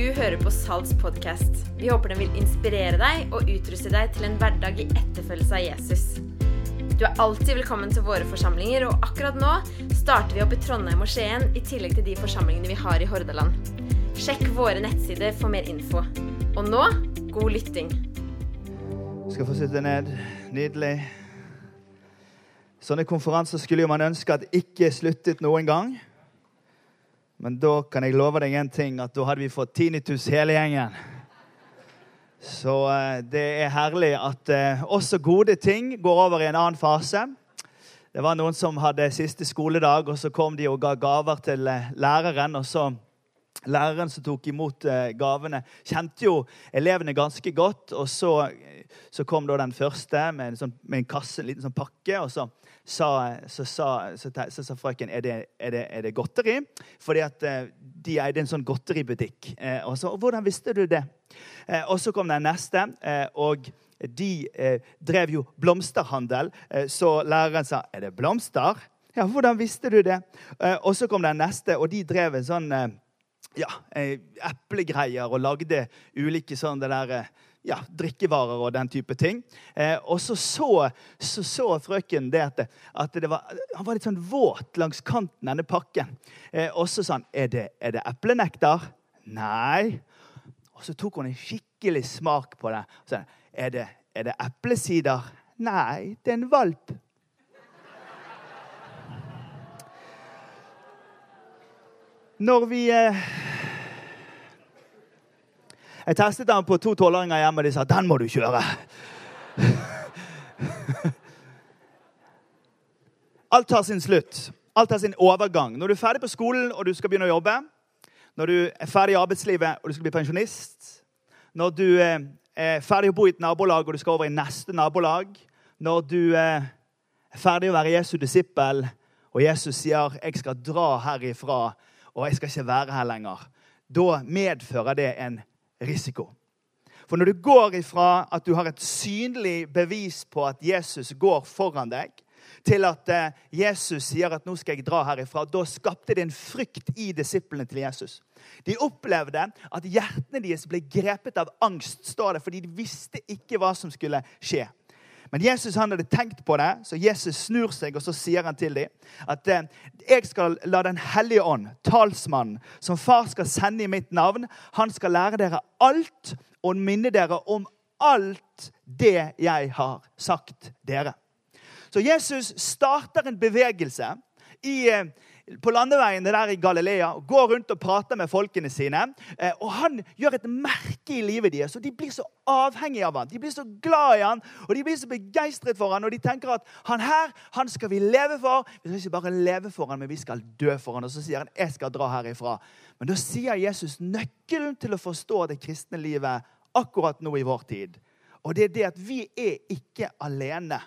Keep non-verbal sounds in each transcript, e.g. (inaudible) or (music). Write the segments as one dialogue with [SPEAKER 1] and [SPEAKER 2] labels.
[SPEAKER 1] Du hører på Salts podkast. Vi håper den vil inspirere deg og utruste deg til en hverdag i etterfølgelse av Jesus. Du er alltid velkommen til våre forsamlinger, og akkurat nå starter vi opp i Trondheim og Skien i tillegg til de forsamlingene vi har i Hordaland. Sjekk våre nettsider for mer info. Og nå god lytting.
[SPEAKER 2] Skal få sitte ned. Nydelig. Sånne konferanser skulle jo man ønske at ikke sluttet noen gang. Men da kan jeg love deg en ting, at da hadde vi fått tinnitus hele gjengen. Så eh, det er herlig at eh, også gode ting går over i en annen fase. Det var noen som hadde siste skoledag, og så kom de og ga gaver til eh, læreren. og så Læreren som tok imot gavene, kjente jo elevene ganske godt. Og så, så kom da den første med en, sånn, med en kasse, en liten sånn pakke. og så sa, så, så, så, frøken er det, er, det, er det, godteri. Fordi at eh, de eide en sånn godteributikk. Eh, og så, Hvordan visste du det? Eh, og så kom den neste. og de drev jo blomsterhandel, så læreren sa er det blomster. Ja, hvordan visste du det? og så kom den neste, og de drev en sånn ja, eplegreier og lagde ulike sånn det der ja, drikkevarer og den type ting. Eh, og så så, så så, frøken det at, at det var, han var litt sånn våt langs kanten denne pakken. Eh, og så sa han er det, er det eplenektar. Nei. Og så tok hun en skikkelig smak på det. Og så, er det, er det eplesider? Nei, det er en valp. Når vi eh, jeg testet den på to tolvåringer hjemme, og de sa den må du kjøre. (laughs) Alt har sin slutt. Alt har sin overgang. Når du er ferdig på skolen og du skal begynne å jobbe, når du er ferdig i arbeidslivet og du skal bli pensjonist, når du eh, er ferdig å bo i et nabolag og du skal over i neste nabolag, når du eh, er ferdig å være Jesu disippel, og Jesus sier 'jeg skal dra herifra', og 'jeg skal ikke være her lenger', da medfører det en risiko. For når du går ifra at du har et synlig bevis på at Jesus går foran deg, til at eh, Jesus sier at 'nå skal jeg dra herifra', da skapte det en frykt i disiplene til Jesus. De opplevde at hjertene deres ble grepet av angst, står det, fordi de visste ikke hva som skulle skje. Men Jesus han hadde tenkt på det, så Jesus snur seg og så sier han til dem at eh, jeg skal la Den hellige ånd, talsmannen, som far skal sende i mitt navn, han skal lære dere alt og minne dere om alt det jeg har sagt dere. Så Jesus starter en bevegelse i eh, på landeveiene der i Galilea og går rundt og prater med folkene sine. Eh, og Han gjør et merke i livet deres, og de blir så avhengige av han. De blir så glad i han, og de blir så begeistret for han, og de tenker at han her han skal vi leve for. Vi skal ikke bare leve for han, men vi skal dø for han. Og så sier han jeg skal dra herifra. Men da sier Jesus nøkkelen til å forstå det kristne livet akkurat nå i vår tid. Og det er det at vi er ikke alene.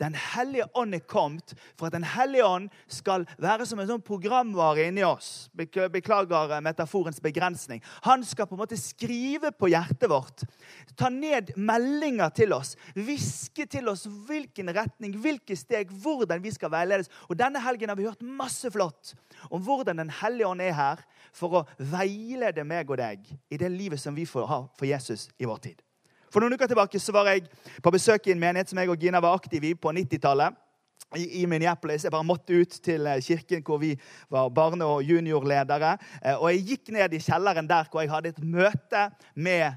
[SPEAKER 2] Den hellige ånd er kommet for at Den hellige ånd skal være som en sånn programvare inni oss. Beklager eh, metaforens begrensning. Han skal på en måte skrive på hjertet vårt. Ta ned meldinger til oss. Hviske til oss hvilken retning, hvilke steg, hvordan vi skal veiledes. Og Denne helgen har vi hørt masse flott om hvordan Den hellige ånd er her for å veilede meg og deg i det livet som vi får ha for Jesus i vår tid. For noen uker tilbake så var jeg på besøk i en menighet som jeg og Gina var aktive i på 90-tallet. I, i Minneapolis. Jeg bare måtte ut til eh, kirken hvor vi var barne- og juniorledere. Eh, og jeg gikk ned i kjelleren der hvor jeg hadde et møte med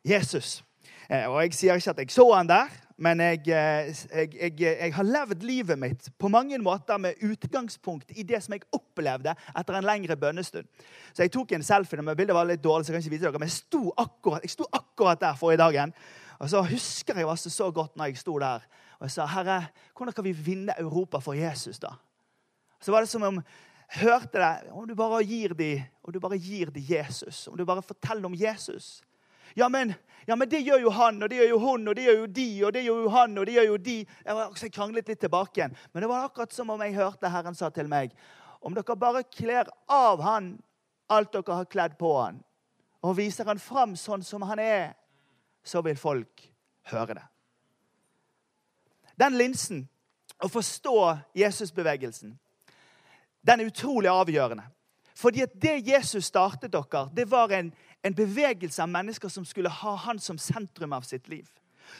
[SPEAKER 2] Jesus. Eh, og jeg sier ikke at jeg så han der, men jeg, jeg, jeg, jeg, har levd livet mitt på mange måter med utgangspunkt i det som jeg opplevde etter en lengre bønnestund. Så Jeg tok en selfie, men bildet var litt dårlig, så jeg kan ikke vise dere, men jeg sto akkurat, jeg sto akkurat der forrige dagen. Og så husker jeg altså så godt når jeg sto der og jeg sa, 'Herre, hvordan kan vi vinne Europa for Jesus?' da? Så var det som om hørte det, om du bare gir dem, om du bare gir dem Jesus, om du bare forteller om Jesus ja men, ja, men det gjør jo han, og det gjør jo hun, og det gjør jo de, og det gjør jo han, og det gjør jo de. Jeg, kranglet litt tilbake igjen. Men det var akkurat som om jeg hørte Herren sa til meg Om dere bare kler av han alt dere har kledd på han, og viser han fram sånn som han er, så vil folk høre det. Den linsen, å forstå Jesusbevegelsen, den er utrolig avgjørende. Fordi at det Jesus startet dere, det var en, en bevegelse av mennesker som skulle ha han som sentrum av sitt liv.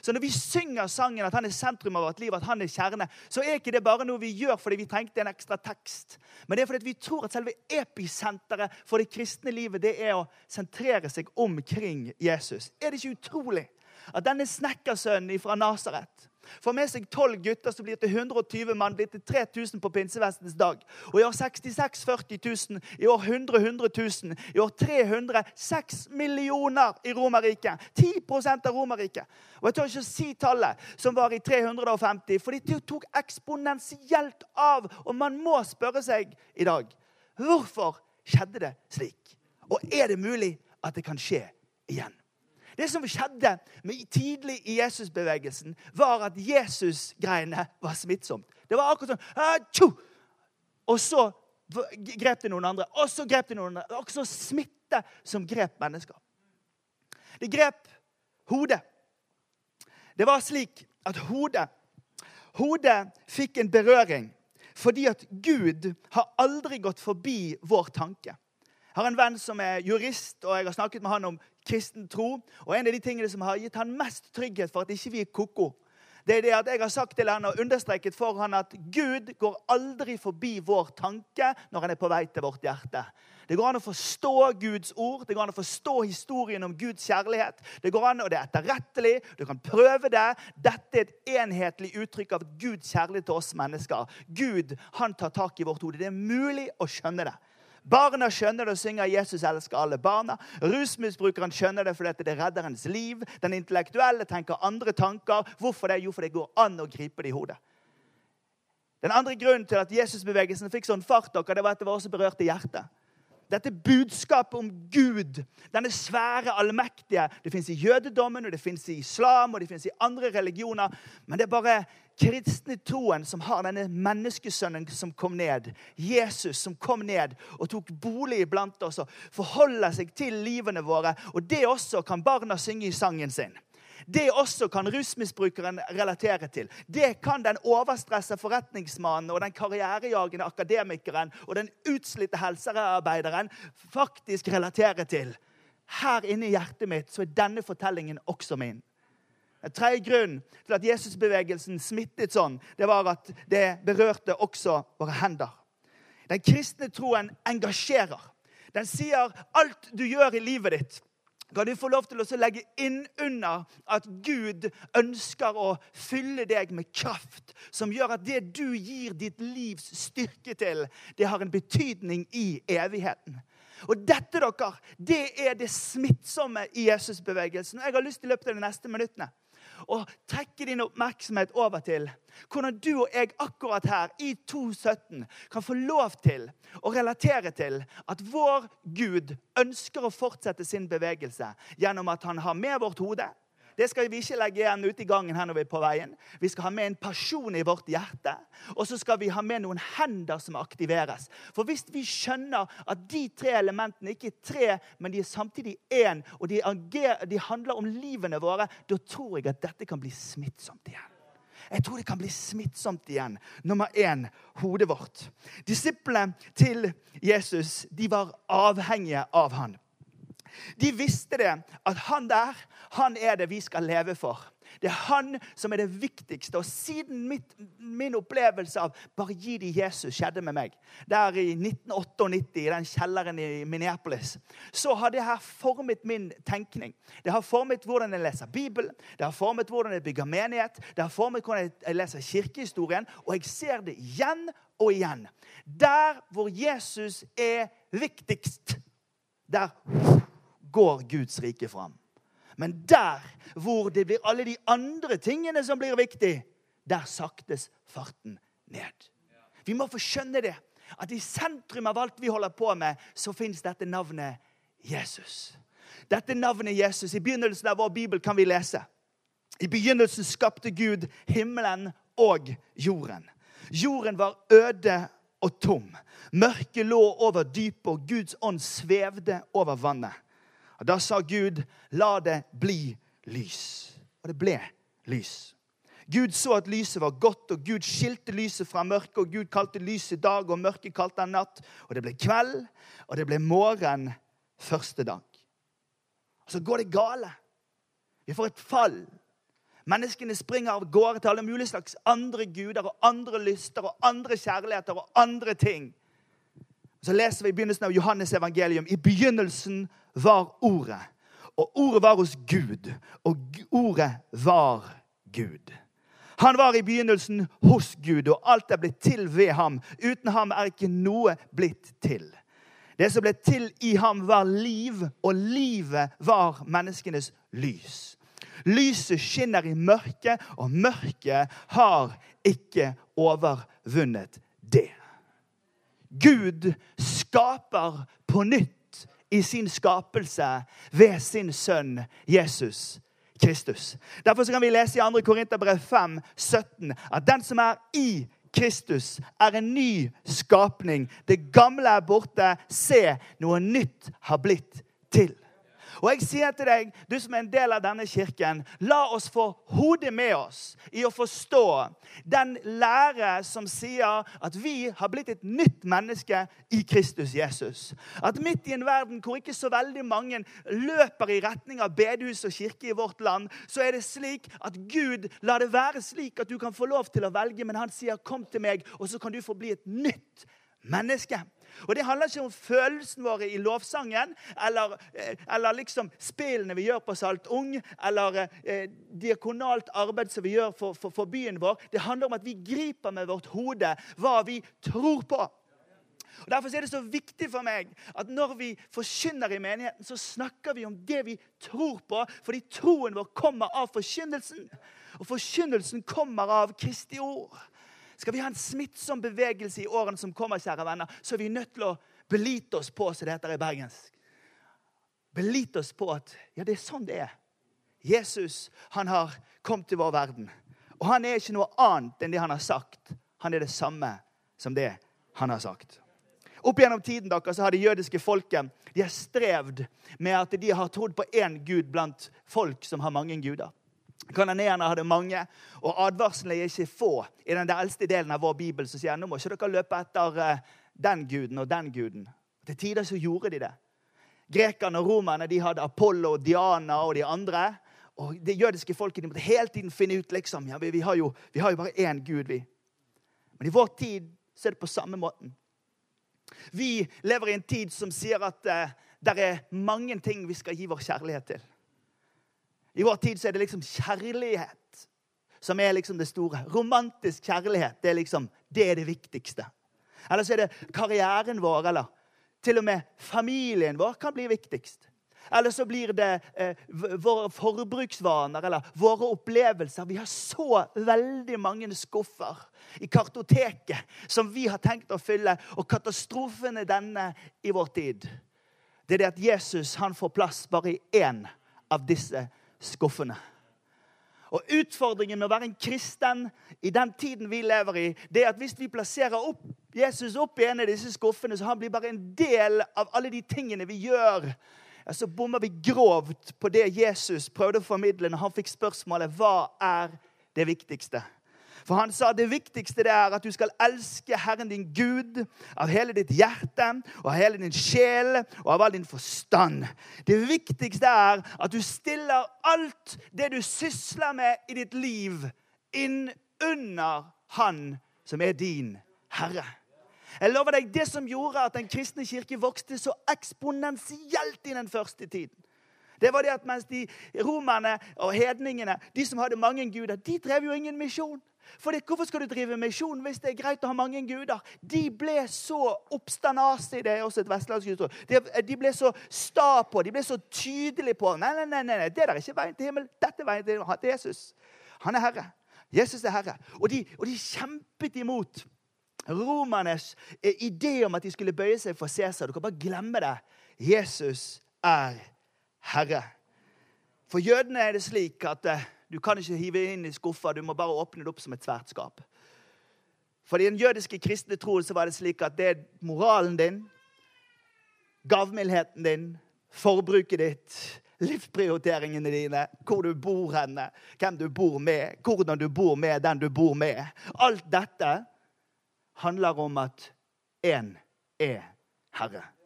[SPEAKER 2] Så når vi synger sangen at han er sentrum av vårt liv, at han er kjerne, så er ikke det bare noe vi gjør fordi vi trengte en ekstra tekst. Men det er fordi vi tror at selve episenteret for det kristne livet det er å sentrere seg omkring Jesus. Er det ikke utrolig at denne snekkersønnen fra Nasaret Får med seg tolv gutter, så blir det 120 mann. blir det 3000 på pinsevestens dag. Og i år 66 40 000. I år 100 100 000. I år 300 6 millioner i Romerriket. 10% av Romerriket. Og jeg tør ikke å si tallet, som var i 350, for det tok eksponentielt av. Og man må spørre seg i dag hvorfor skjedde det slik? Og er det mulig at det kan skje igjen? Det som skjedde tidlig i Jesusbevegelsen, var at Jesus-greiene var smittsomt. Det var akkurat sånn Og så grep det noen andre, og så grep det noen andre. Det var også smitte som grep mennesker. Det grep hodet. Det var slik at hodet Hodet fikk en berøring fordi at Gud har aldri gått forbi vår tanke. Jeg har en venn som er jurist, og jeg har snakket med han om kristen tro. Og en av de tingene som har gitt han mest trygghet for at ikke vi er ko-ko, det er det at jeg har sagt til han og understreket for han at Gud går aldri forbi vår tanke når han er på vei til vårt hjerte. Det går an å forstå Guds ord, det går an å forstå historien om Guds kjærlighet. Det går an, og det er etterrettelig, du kan prøve det. Dette er et enhetlig uttrykk av Guds kjærlighet til oss mennesker. Gud han tar tak i vårt hode. Det er mulig å skjønne det. Barna skjønner det og synger 'Jesus elsker alle barna'. Rusmisbrukeren skjønner det fordi det redder hennes liv. Den intellektuelle tenker andre tanker. Hvorfor det? Jo, for det går an å gripe det i hodet. Den andre grunnen til at Jesusbevegelsen fikk sånn fart, dere, det var at det var også berørt i hjertet. Dette budskapet om Gud, denne svære, allmektige Det fins i jødedommen, og det fins i islam og det i andre religioner. Men det er bare kristne troen som har denne menneskesønnen som kom ned. Jesus som kom ned og tok bolig iblant oss og forholder seg til livene våre. Og det også kan barna synge i sangen sin. Det også kan rusmisbrukeren relatere til. Det kan den overstressa forretningsmannen og den karrierejagende akademikeren og den utslitte helsearbeideren faktisk relatere til. Her inne i hjertet mitt så er denne fortellingen også min. En tredje grunn til at Jesusbevegelsen smittet sånn, det var at det berørte også våre hender. Den kristne troen engasjerer. Den sier alt du gjør i livet ditt, kan du få lov til å legge inn under at Gud ønsker å fylle deg med kraft, som gjør at det du gir ditt livs styrke til, det har en betydning i evigheten. Og dette dere, det er det smittsomme i Jesusbevegelsen. Jeg har lyst til i løpet av de neste minuttene og trekke din oppmerksomhet over til hvordan du og jeg akkurat her i 2017 kan få lov til å relatere til at vår Gud ønsker å fortsette sin bevegelse gjennom at han har med vårt hode, det skal vi ikke legge igjen ute i gangen her når vi er på veien. Vi skal ha med en pasjon i vårt hjerte. Og så skal vi ha med noen hender som aktiveres. For hvis vi skjønner at de tre elementene ikke er tre, men de er samtidig én, og de, agerer, de handler om livene våre, da tror jeg at dette kan bli smittsomt igjen. Jeg tror det kan bli smittsomt igjen. Nummer én hodet vårt. Disiplene til Jesus de var avhengige av han. De visste det, at han der, han er det vi skal leve for. Det er han som er det viktigste. Og siden mitt, min opplevelse av bare gi de Jesus skjedde med meg, der i 1998 i den kjelleren i Minneapolis, så har det her formet min tenkning. Det har formet hvordan jeg leser Bibelen, det har formet hvordan jeg bygger menighet, det har formet hvordan jeg leser kirkehistorien, og jeg ser det igjen og igjen. Der hvor Jesus er viktigst, der går Guds rike fram. Men der hvor det blir alle de andre tingene som blir viktig, der saktes farten ned. Vi må få skjønne det. At i sentrum av alt vi holder på med, så fins dette navnet Jesus. Dette navnet Jesus. I begynnelsen av vår bibel kan vi lese. I begynnelsen skapte Gud himmelen og jorden. Jorden var øde og tom. Mørket lå over dypet, og Guds ånd svevde over vannet. Og Da sa Gud, 'La det bli lys'. Og det ble lys. Gud så at lyset var godt, og Gud skilte lyset fra mørket. Og Gud kalte lyset dag, og mørket kalte han natt. Og det ble kveld, og det ble morgen første dag. Og så går det gale. Vi får et fall. Menneskene springer av gårde til alle mulige slags andre guder og andre lyster og andre kjærligheter og andre ting. Så leser vi i begynnelsen av Johannes evangelium. I begynnelsen var Ordet. Og ordet var hos Gud, og ordet var Gud. Han var i begynnelsen hos Gud, og alt er blitt til ved ham. Uten ham er ikke noe blitt til. Det som ble til i ham, var liv, og livet var menneskenes lys. Lyset skinner i mørket, og mørket har ikke overvunnet det. Gud skaper på nytt i sin skapelse ved sin sønn Jesus Kristus. Derfor kan vi lese i 2. Korinterbrev 5, 17 at den som er i Kristus, er en ny skapning. Det gamle er borte. Se, noe nytt har blitt til. Og jeg sier til deg, du som er en del av denne kirken, la oss få hodet med oss i å forstå den lære som sier at vi har blitt et nytt menneske i Kristus Jesus. At midt i en verden hvor ikke så veldig mange løper i retning av bedehus og kirke i vårt land, så er det slik at Gud lar det være slik at du kan få lov til å velge, men han sier 'kom til meg', og så kan du få bli et nytt menneske. Og Det handler ikke om følelsene våre i lovsangen eller, eh, eller liksom spillene vi gjør på Salt Ung, eller eh, diakonalt arbeid som vi gjør for, for, for, byen vår. Det handler om at vi griper med vårt hode hva vi tror på. Og Derfor er det så viktig for meg at når vi forkynner i menigheten, så snakker vi om det vi tror på, fordi troen vår kommer av forkynnelsen. Og forkynnelsen kommer av Kristi ord. Skal vi ha en smittsom bevegelse i årene som kommer, kjære venner, så er vi nødt til å belite oss på, som det heter i bergensk. Belite oss på at ja, det er sånn det er. Jesus han har kommet til vår verden. Og han er ikke noe annet enn det han har sagt. Han er det samme som det han har sagt. Opp gjennom tiden dere, så har det jødiske folket de har strevd med at de har trodd på én gud blant folk som har mange guder. Kananeerne hadde mange, og advarslene er ikke få. I den eldste delen av vår bibel så sier nå må ikke dere løpe etter uh, den guden og den guden. Til tider så gjorde de det. Grekerne og romerne de hadde Apollo, Diana og de andre. Og Det jødiske folket de måtte hele tiden finne ut liksom, ja, vi, vi, har jo, vi har jo bare én gud. vi. Men i vår tid så er det på samme måten. Vi lever i en tid som sier at eh, det er mange ting vi skal gi vår kjærlighet til. I vår tid så er det liksom kjærlighet som er liksom det store. Romantisk kjærlighet det er liksom, det er det viktigste. Eller så er det karrieren vår, eller til og med familien vår kan bli viktigst. Eller så blir det eh, våre forbruksvaner eller våre opplevelser. Vi har så veldig mange skuffer i kartoteket som vi har tenkt å fylle. Og katastrofen er denne i vår tid. Det er det at Jesus han får plass bare i én av disse skuffene. Og Utfordringen med å være en kristen i den tiden vi lever i, det er at hvis vi plasserer opp Jesus opp i en av disse skuffene, så han blir bare en del av alle de tingene vi gjør, ja, så bommer vi grovt på det Jesus prøvde å formidle når han fikk spørsmålet hva er det viktigste. For han sa det viktigste det er at du skal elske Herren din Gud av hele ditt hjerte og av hele din sjel og av all din forstand. Det viktigste er at du stiller alt det du sysler med i ditt liv, inn under Han som er din Herre. Jeg lover deg, Det som gjorde at den kristne kirke vokste så eksponentielt i den første tiden, det var det at mens de romerne og hedningene, de som hadde mange guder, de drev jo ingen misjon. For det, Hvorfor skal du drive misjon hvis det er greit å ha mange guder? De ble så oppstandasige, det er også et vestlandsk uttrykk. De, de, ble så sta på, de ble så tydelige på Nei, nei, nei, nei, det der er ikke veien til himmelen. Dette er veien til himmelen. Jesus. Han er herre. Jesus er herre. Og de, og de kjempet imot romernes eh, idé om at de skulle bøye seg for Cæsar. Du kan bare glemme det. Jesus er herre. For jødene er det slik at eh, du kan ikke hive inn i skuffa, du må bare åpne det opp som et svært skap. For i den jødiske kristne troen så var det slik at det er moralen din, gavmildheten din, forbruket ditt, livsprioriteringene dine, hvor du bor henne, hvem du bor med, hvordan du bor med den du bor med. Alt dette handler om at én er Herre.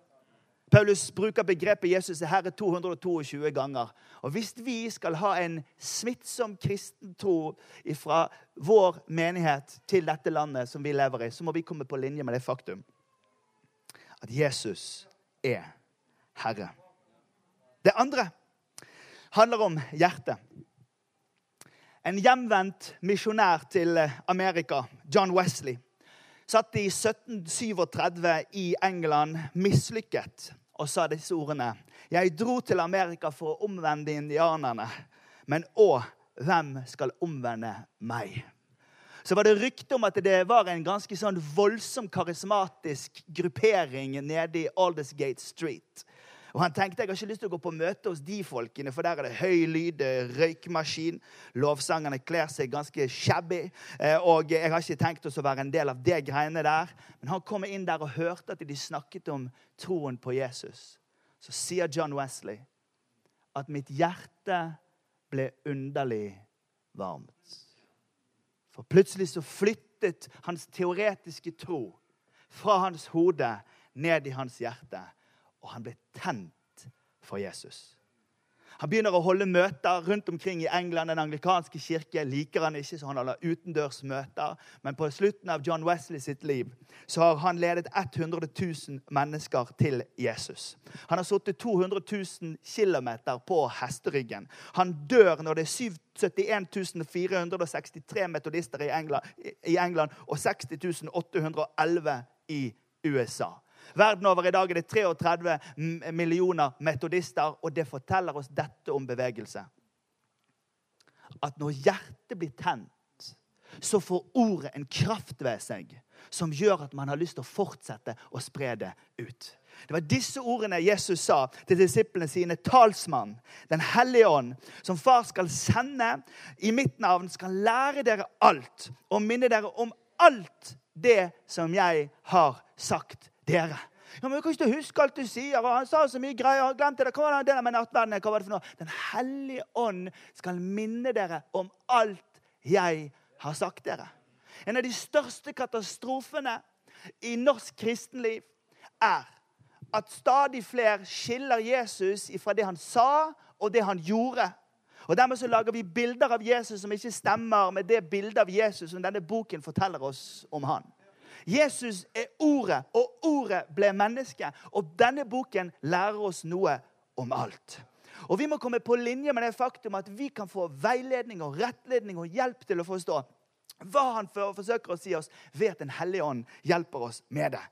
[SPEAKER 2] Paulus bruker begrepet Jesus er herre 222 ganger. Og Hvis vi skal ha en smittsom kristen tro fra vår menighet til dette landet som vi lever i, så må vi komme på linje med det faktum at Jesus er herre. Det andre handler om hjertet. En hjemvendt misjonær til Amerika, John Wesley, satt i 1737 i England mislykket og sa disse ordene. Jeg dro til Amerika for å omvende indianerne, men å, hvem skal omvende meg? Så var det rykte om at det var en ganske sånn voldsom karismatisk gruppering nede i Aldersgate Street. Og han tenkte jeg har ikke lyst til å gå på møte hos de folkene, for der er det høy lyd, røykmaskin. Lovsangerne kler seg ganske shabby. Eh, og jeg har ikke tenkt å være en del av det greiene der. Men han kom inn der og hørte at de snakket om troen på Jesus. Så sier John Wesley at mitt hjerte ble underlig varmt. For plutselig så flyttet hans teoretiske tro fra hans hode ned i hans hjerte og han ble tent for Jesus. Han begynner å holde møter rundt omkring i England. Den anglikanske kirke liker han ikke, så han holder utendørsmøter. Men på slutten av John Wesley sitt liv så har han ledet 100 000 mennesker til Jesus. Han har sittet 200 000 km på hesteryggen. Han dør når det er 71 463 metodister i England, i England og 60 811 i USA. Verden over i dag er det 33 millioner metodister, og det forteller oss dette om bevegelse. At når hjertet blir tent, så får ordet en kraft ved seg som gjør at man har lyst til å fortsette å spre det ut. Det var disse ordene Jesus sa til disiplene sine. Talsmann, Den hellige ånd, som far skal sende i mitt navn, skal lære dere alt og minne dere om alt det som jeg har sagt dere. Ja, men kan ikke huske alt du sier. og Han sa så mye greier. Glemte det. Hva var det med nattverden? Hva var det for noe? Den hellige ånd skal minne dere om alt jeg har sagt dere. En av de største katastrofene i norsk kristenliv er at stadig flere skiller Jesus fra det han sa, og det han gjorde. Og Dermed så lager vi bilder av Jesus som ikke stemmer med det bildet av Jesus som denne boken forteller oss om han. Jesus er Ordet, og Ordet ble menneske. Og denne boken lærer oss noe om alt. Og Vi må komme på linje med det faktum at vi kan få veiledning og rettledning og hjelp til å forstå hva han forsøker å si oss ved at Den hellige ånd hjelper oss med det.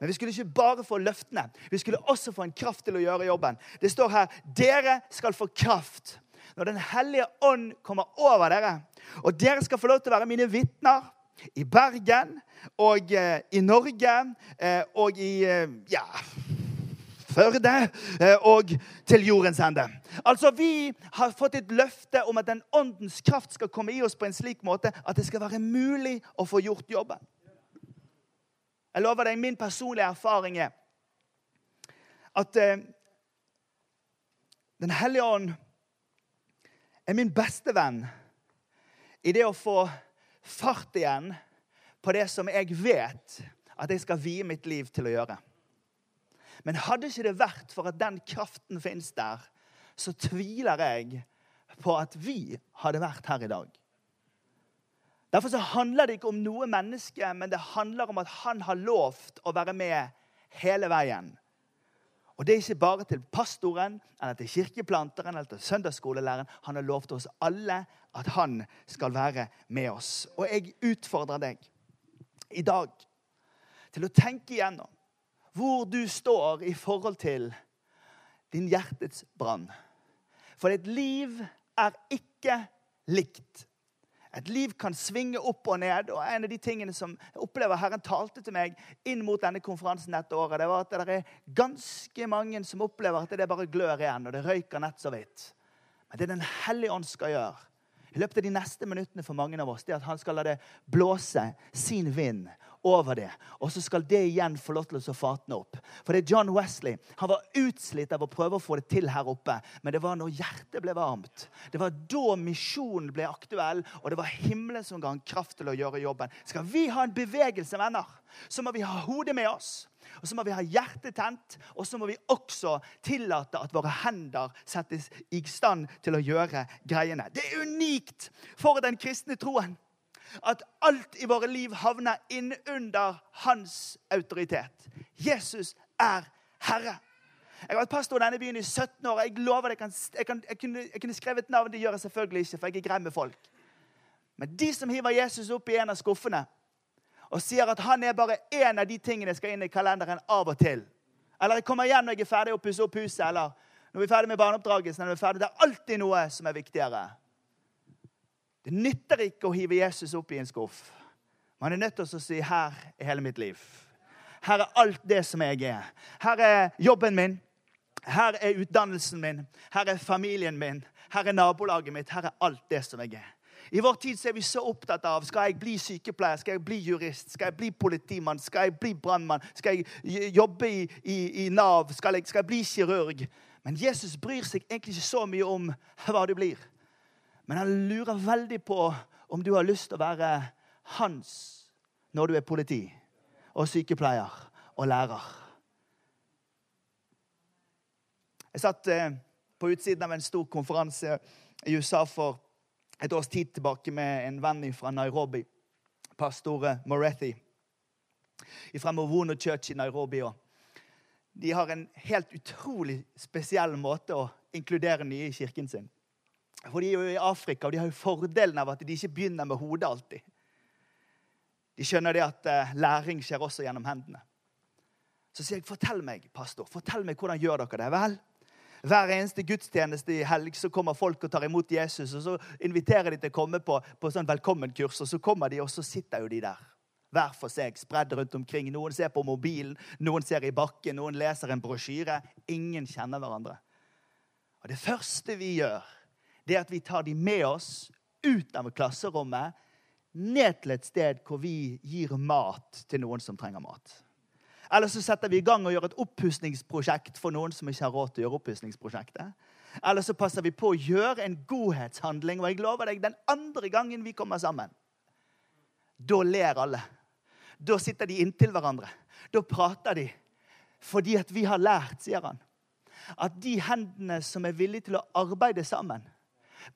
[SPEAKER 2] Men vi skulle ikke bare få løftene, vi skulle også få en kraft til å gjøre jobben. Det står her dere skal få kraft når Den hellige ånd kommer over dere. Og dere skal få lov til å være mine vitner i Bergen og eh, i Norge eh, og i eh, ja, Førde og til jordens ende. Altså, Vi har fått et løfte om at den åndens kraft skal komme i oss på en slik måte at det skal være mulig å få gjort jobben. Jeg lover deg, min personlige erfaring er at Den hellige ånd er min beste venn i det å få fart igjen på det som jeg vet at jeg skal vie mitt liv til å gjøre. Men hadde ikke det vært for at den kraften fins der, så tviler jeg på at vi hadde vært her i dag. Derfor så handler det ikke om noe menneske, men det handler om at han har lovt å være med hele veien. Og det er ikke bare til pastoren eller til kirkeplanteren eller til søndagsskolelæreren. Han har lovt oss alle at han skal være med oss. Og jeg utfordrer deg i dag til å tenke igjennom hvor du står i forhold til din hjertets brann. For et liv er ikke likt. Et liv kan svinge opp og ned. og En av de tingene som jeg opplever Herren talte til meg inn mot denne konferansen dette året, det var at det er ganske mange som opplever at det bare glør igjen, og det røyker nett så vidt. Men det Den hellige ånd skal gjøre i løpet av de neste minuttene for mange av oss, det er at han skal la det blåse sin vind over det. Og så skal det igjen få lov til å fatne opp. For det er John Wesley han var utslitt av å prøve å få det til her oppe. Men det var når hjertet ble varmt. Det var da misjonen ble aktuell, og det var himmelen som ga han kraft til å gjøre jobben. Skal vi ha en bevegelse, venner, så må vi ha hodet med oss. Og så må vi ha hjertet tent, og så må vi også tillate at våre hender settes i stand til å gjøre greiene. Det er unikt for den kristne troen at alt i våre liv havner innunder hans autoritet. Jesus er Herre. Jeg har vært pastor i denne byen i 17 år. Jeg lover jeg, jeg, kan, jeg, kunne, jeg kunne skrevet navn. Det gjør jeg selvfølgelig ikke, for jeg er grei med folk. Men de som hiver Jesus opp i en av skuffene og sier at han er bare én av de tingene jeg skal inn i kalenderen av og til Eller jeg kommer igjen når jeg er ferdig å pusse opp huset, eller når vi er ferdig med barneoppdragelsen. Det er alltid noe som er viktigere. Det nytter ikke å hive Jesus opp i en skuff. Man er nødt til å si 'Her er hele mitt liv'. Her er alt det som jeg er. Her er jobben min. Her er utdannelsen min. Her er familien min. Her er nabolaget mitt. Her er alt det som jeg er. I vår tid er vi så opptatt av skal jeg bli sykepleier, skal jeg bli jurist, skal jeg bli politimann, skal jeg bli brannmann, skal jeg jobbe i, i, i Nav, skal jeg, skal jeg bli kirurg? Men Jesus bryr seg egentlig ikke så mye om hva du blir. Men han lurer veldig på om du har lyst til å være hans når du er politi og sykepleier og lærer. Jeg satt eh, på utsiden av en stor konferanse i USA for et års tid tilbake med en venn fra Nairobi, pastor Morethi fra Movono Church i Nairobi. De har en helt utrolig spesiell måte å inkludere nye i kirken sin. For de er jo i Afrika, og de har jo fordelen av at de ikke begynner med hodet alltid. De skjønner det at uh, læring skjer også gjennom hendene. Så sier jeg, 'Fortell meg, pastor, fortell meg hvordan gjør dere det?' Vel, hver eneste gudstjeneste i helg så kommer folk og tar imot Jesus. og Så inviterer de til å komme på, på sånn velkommenkurs, og så kommer de, og så sitter jo de der. Hver for seg, spredd rundt omkring. Noen ser på mobilen, noen ser i bakken, noen leser en brosjyre. Ingen kjenner hverandre. Og Det første vi gjør, det er at vi tar dem med oss ut av klasserommet, ned til et sted hvor vi gir mat til noen som trenger mat. Eller så setter vi i gang og gjør et oppussingsprosjekt for noen som ikke har råd til å gjøre oppussingsprosjektet. Eller så passer vi på å gjøre en godhetshandling. Og jeg lover deg, den andre gangen vi kommer sammen, da ler alle. Da sitter de inntil hverandre. Da prater de. Fordi at vi har lært, sier han, at de hendene som er villige til å arbeide sammen,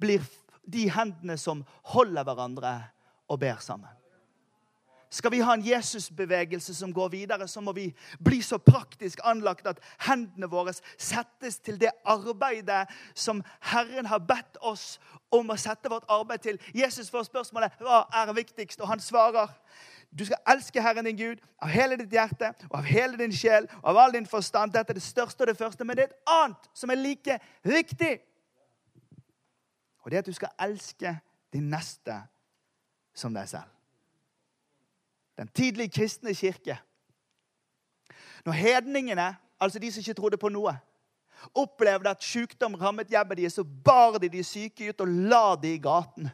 [SPEAKER 2] blir de hendene som holder hverandre og ber sammen. Skal vi ha en Jesusbevegelse som går videre, så må vi bli så praktisk anlagt at hendene våre settes til det arbeidet som Herren har bedt oss om å sette vårt arbeid til. Jesus får spørsmålet hva er viktigst, og han svarer du skal elske Herren din Gud av hele ditt hjerte og av hele din sjel og av all din forstand. Dette er det største og det første, men det er et annet som er like viktig. Og det er at du skal elske din neste som deg selv. Den tidlige kristne kirke. Når hedningene, altså de som ikke trodde på noe, opplevde at sykdom rammet hjemmet deres, så bar de de syke ut og la de i gaten.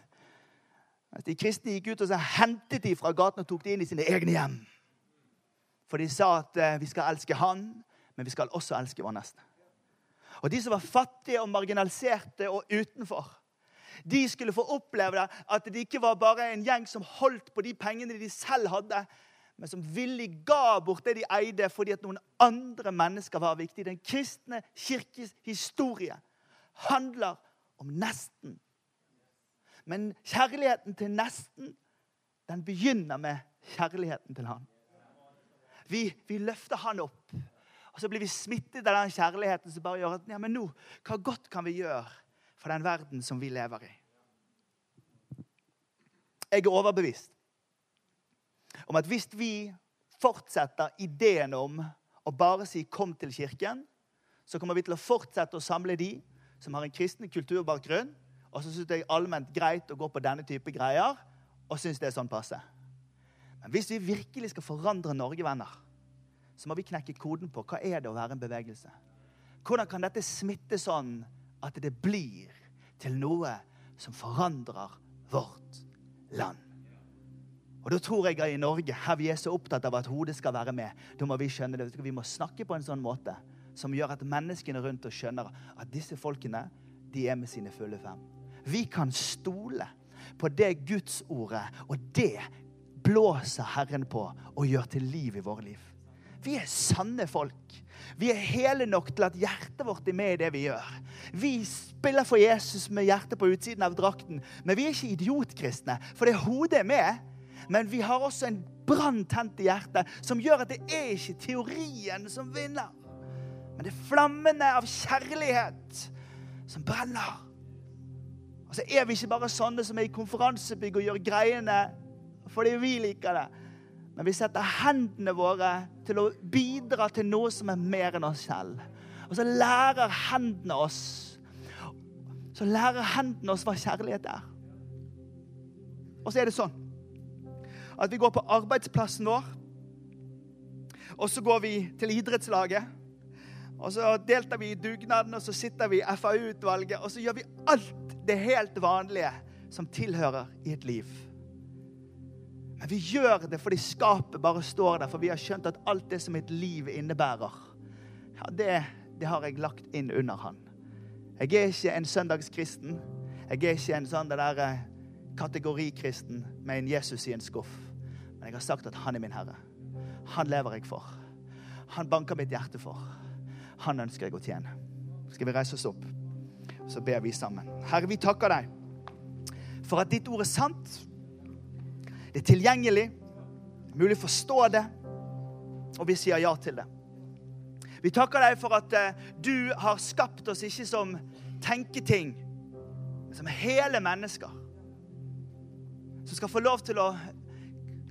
[SPEAKER 2] Mens de kristne gikk ut og så hentet de fra gaten og tok de inn i sine egne hjem. For de sa at eh, vi skal elske Han, men vi skal også elske vår neste. Og de som var fattige og marginaliserte og utenfor, de skulle få oppleve at det ikke var bare en gjeng som holdt på de pengene de selv hadde, men som villig ga bort det de eide fordi at noen andre mennesker var viktige. Den kristne kirkes historie handler om nesten. Men kjærligheten til nesten, den begynner med kjærligheten til han. Vi, vi løfter han opp. Og så blir vi smittet av den kjærligheten som bare gjør at ja, men nå, hva godt kan vi gjøre for den verden som vi lever i. Jeg er overbevist om at hvis vi fortsetter ideen om å bare si 'kom til kirken', så kommer vi til å fortsette å samle de som har en kristen kulturbakgrunn, og så syns det er allment greit å gå på denne type greier, og syns det er sånn passe. Men hvis vi virkelig skal forandre Norge, venner, så må vi knekke koden på hva er det å være en bevegelse. Hvordan kan dette smitte sånn at det blir til noe som forandrer vårt land. Og da tror jeg at i Norge, her vi er så opptatt av at hodet skal være med, da må vi skjønne det. Vi må snakke på en sånn måte som gjør at menneskene rundt oss skjønner at disse folkene, de er med sine fulle fem. Vi kan stole på det Gudsordet, og det blåser Herren på og gjør til liv i våre liv. Vi er sanne folk. Vi er hele nok til at hjertet vårt er med i det vi gjør. Vi spiller for Jesus med hjertet på utsiden av drakten, men vi er ikke idiotkristne, for det hodet er med. Men vi har også en brann tent i hjertet som gjør at det er ikke teorien som vinner. Men det er flammene av kjærlighet som brenner. Og så er vi ikke bare sånne som er i konferansebygg og gjør greiene fordi vi liker det. Men vi setter hendene våre til å bidra til noe som er mer enn oss selv. Og så lærer hendene oss Så lærer hendene oss hva kjærlighet er. Og så er det sånn at vi går på arbeidsplassen vår, og så går vi til idrettslaget. Og så deltar vi i dugnaden, og så sitter vi i FAU-utvalget, og så gjør vi alt det helt vanlige som tilhører i et liv. Men vi gjør det fordi skapet bare står der, for vi har skjønt at alt det som mitt liv innebærer, ja, det, det har jeg lagt inn under han. Jeg er ikke en søndagskristen. Jeg er ikke en sånn det der eh, kategorikristen med en Jesus i en skuff. Men jeg har sagt at han er min herre. Han lever jeg for. Han banker mitt hjerte for. Han ønsker jeg å tjene. Skal vi reise oss opp, så ber vi sammen. Herre, vi takker deg for at ditt ord er sant. Det er tilgjengelig, mulig å forstå det, og vi sier ja til det. Vi takker deg for at eh, du har skapt oss ikke som tenketing, men som hele mennesker. Som skal få lov til å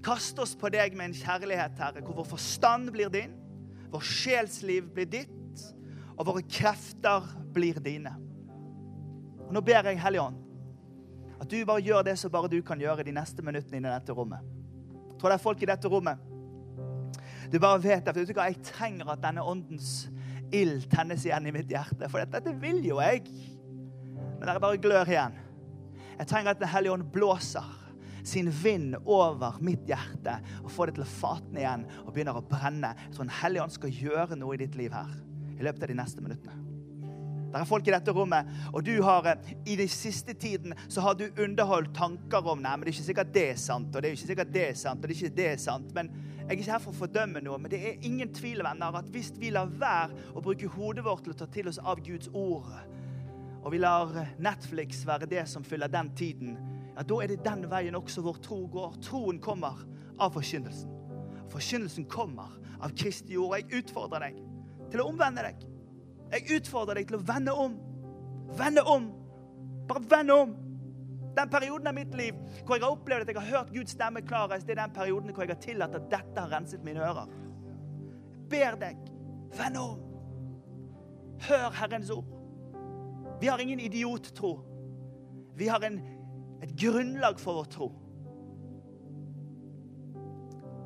[SPEAKER 2] kaste oss på deg med en kjærlighet, Herre, hvor vår forstand blir din, vår sjelsliv blir ditt, og våre krefter blir dine. Og Nå ber jeg, Hellige Ånd, at du bare gjør det som bare du kan gjøre de neste minuttene i dette rommet. Jeg tror det er folk i dette rommet. Du bare vet at vet du hva, jeg trenger at denne åndens ild tennes igjen i mitt hjerte. For dette, dette vil jo jeg. Men det er bare glør igjen. Jeg trenger at Den hellige ånd blåser sin vind over mitt hjerte og får det til å fatne igjen og begynner å brenne. Jeg tror Den hellige ånd skal gjøre noe i ditt liv her i løpet av de neste minuttene. Det er folk i dette rommet, og du har eh, i den siste tiden så har du underholdt tanker om Nei, men det er ikke sikkert det er sant, og det er ikke sikkert det er sant, og det er ikke det er sant. Men jeg er ikke her for å fordømme noe, men det er ingen tvil, venner, at hvis vi lar være å bruke hodet vårt til å ta til oss av Guds ord, og vi lar Netflix være det som fyller den tiden, ja, da er det den veien også vår tro går. Troen kommer av forkynnelsen. Forkynnelsen kommer av Kristi ord. Og jeg utfordrer deg til å omvende deg. Jeg utfordrer deg til å vende om. Vende om. Bare vende om. Den perioden av mitt liv hvor jeg har opplevd at jeg har hørt Guds stemme klarest, det er den perioden hvor jeg har tillatt at dette har renset mine ører. Jeg ber deg, vend om. Hør Herrens ord. Vi har ingen idiottro. Vi har en, et grunnlag for vår tro.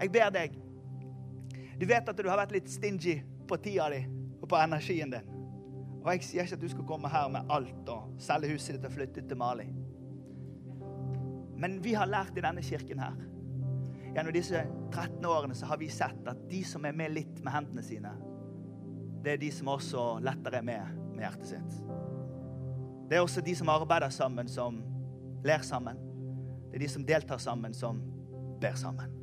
[SPEAKER 2] Jeg ber deg Du vet at du har vært litt stingy på tida di og på energien din. Og jeg sier ikke at du skal komme her med alt og selge huset ditt og flytte til Mali. Men vi har lært i denne kirken her Gjennom disse 13 årene så har vi sett at de som er med litt med hendene sine, det er de som også lettere er med med hjertet sitt. Det er også de som arbeider sammen, som ler sammen. Det er de som deltar sammen, som ber sammen.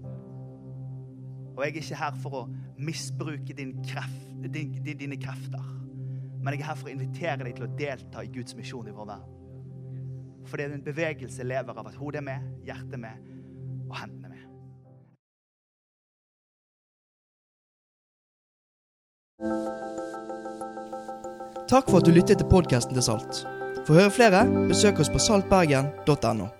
[SPEAKER 2] Og jeg er ikke her for å misbruke din kreft, din, dine krefter. Men jeg er her for å invitere deg til å delta i Guds misjon i vår verden. For det er en bevegelse lever av at hodet er med, hjertet er med og hendene er med.
[SPEAKER 3] Takk for at du lyttet til podkasten til Salt. For å høre flere, besøk oss på saltbergen.no.